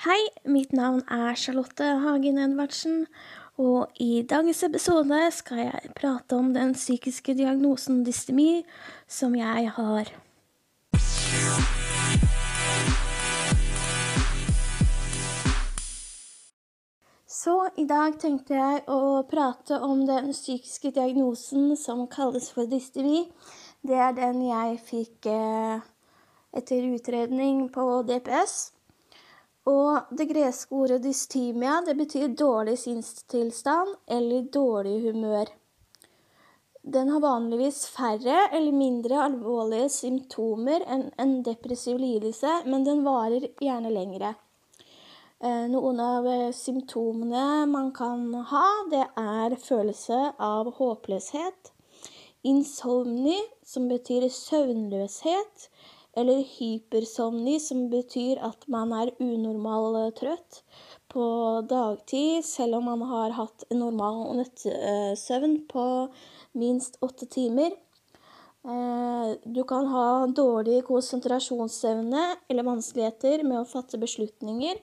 Hei, mitt navn er Charlotte Hagen Edvardsen, og i dagens episode skal jeg prate om den psykiske diagnosen dystemi som jeg har. Så i dag tenkte jeg å prate om den psykiske diagnosen som kalles for dystemi. Det er den jeg fikk eh, etter utredning på DPS. Og det greske ordet dystymia det betyr dårlig sinnstilstand eller dårlig humør. Den har vanligvis færre eller mindre alvorlige symptomer enn en depressiv lidelse, men den varer gjerne lengre. Eh, noen av eh, symptomene man kan ha, det er følelse av håpløshet, insomni, som betyr søvnløshet, eller hypersomni, som betyr at man er unormal eh, trøtt på dagtid, selv om man har hatt en normal nøttesøvn på minst åtte timer. Eh, du kan ha dårlig konsentrasjonsevne eller vanskeligheter med å fatte beslutninger.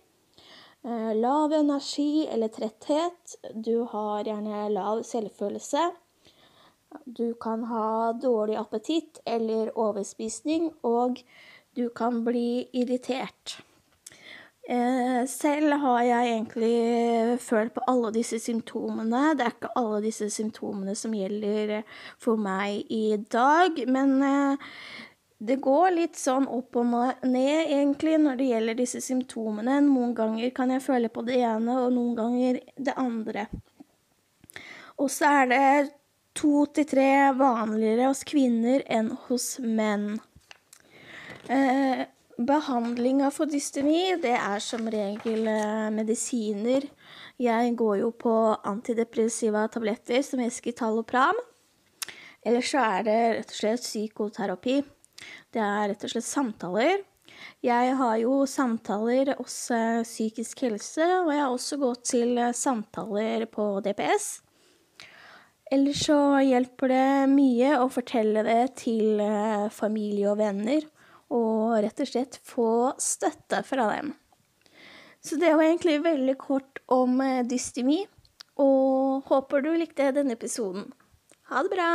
Eh, lav energi eller tretthet. Du har gjerne lav selvfølelse. Du kan ha dårlig appetitt eller overspisning, og du kan bli irritert. Eh, selv har jeg egentlig følt på alle disse symptomene. Det er ikke alle disse symptomene som gjelder for meg i dag, men eh, det går litt sånn opp og ned, egentlig, når det gjelder disse symptomene. Noen ganger kan jeg føle på det ene, og noen ganger det andre. Og så er det to til tre vanligere hos kvinner enn hos menn. Eh, for dystemi, det er som regel eh, medisiner. Jeg går jo på antidepressiva tabletter som Escitalopram. Eller så er det rett og slett psykoterapi. Det er rett og slett samtaler. Jeg har jo samtaler hos eh, psykisk helse, og jeg har også gått til eh, samtaler på DPS. Eller så hjelper det mye å fortelle det til familie og venner og rett og slett få støtte fra dem. Så det var egentlig veldig kort om eh, dystemi, og håper du likte denne episoden. Ha det bra!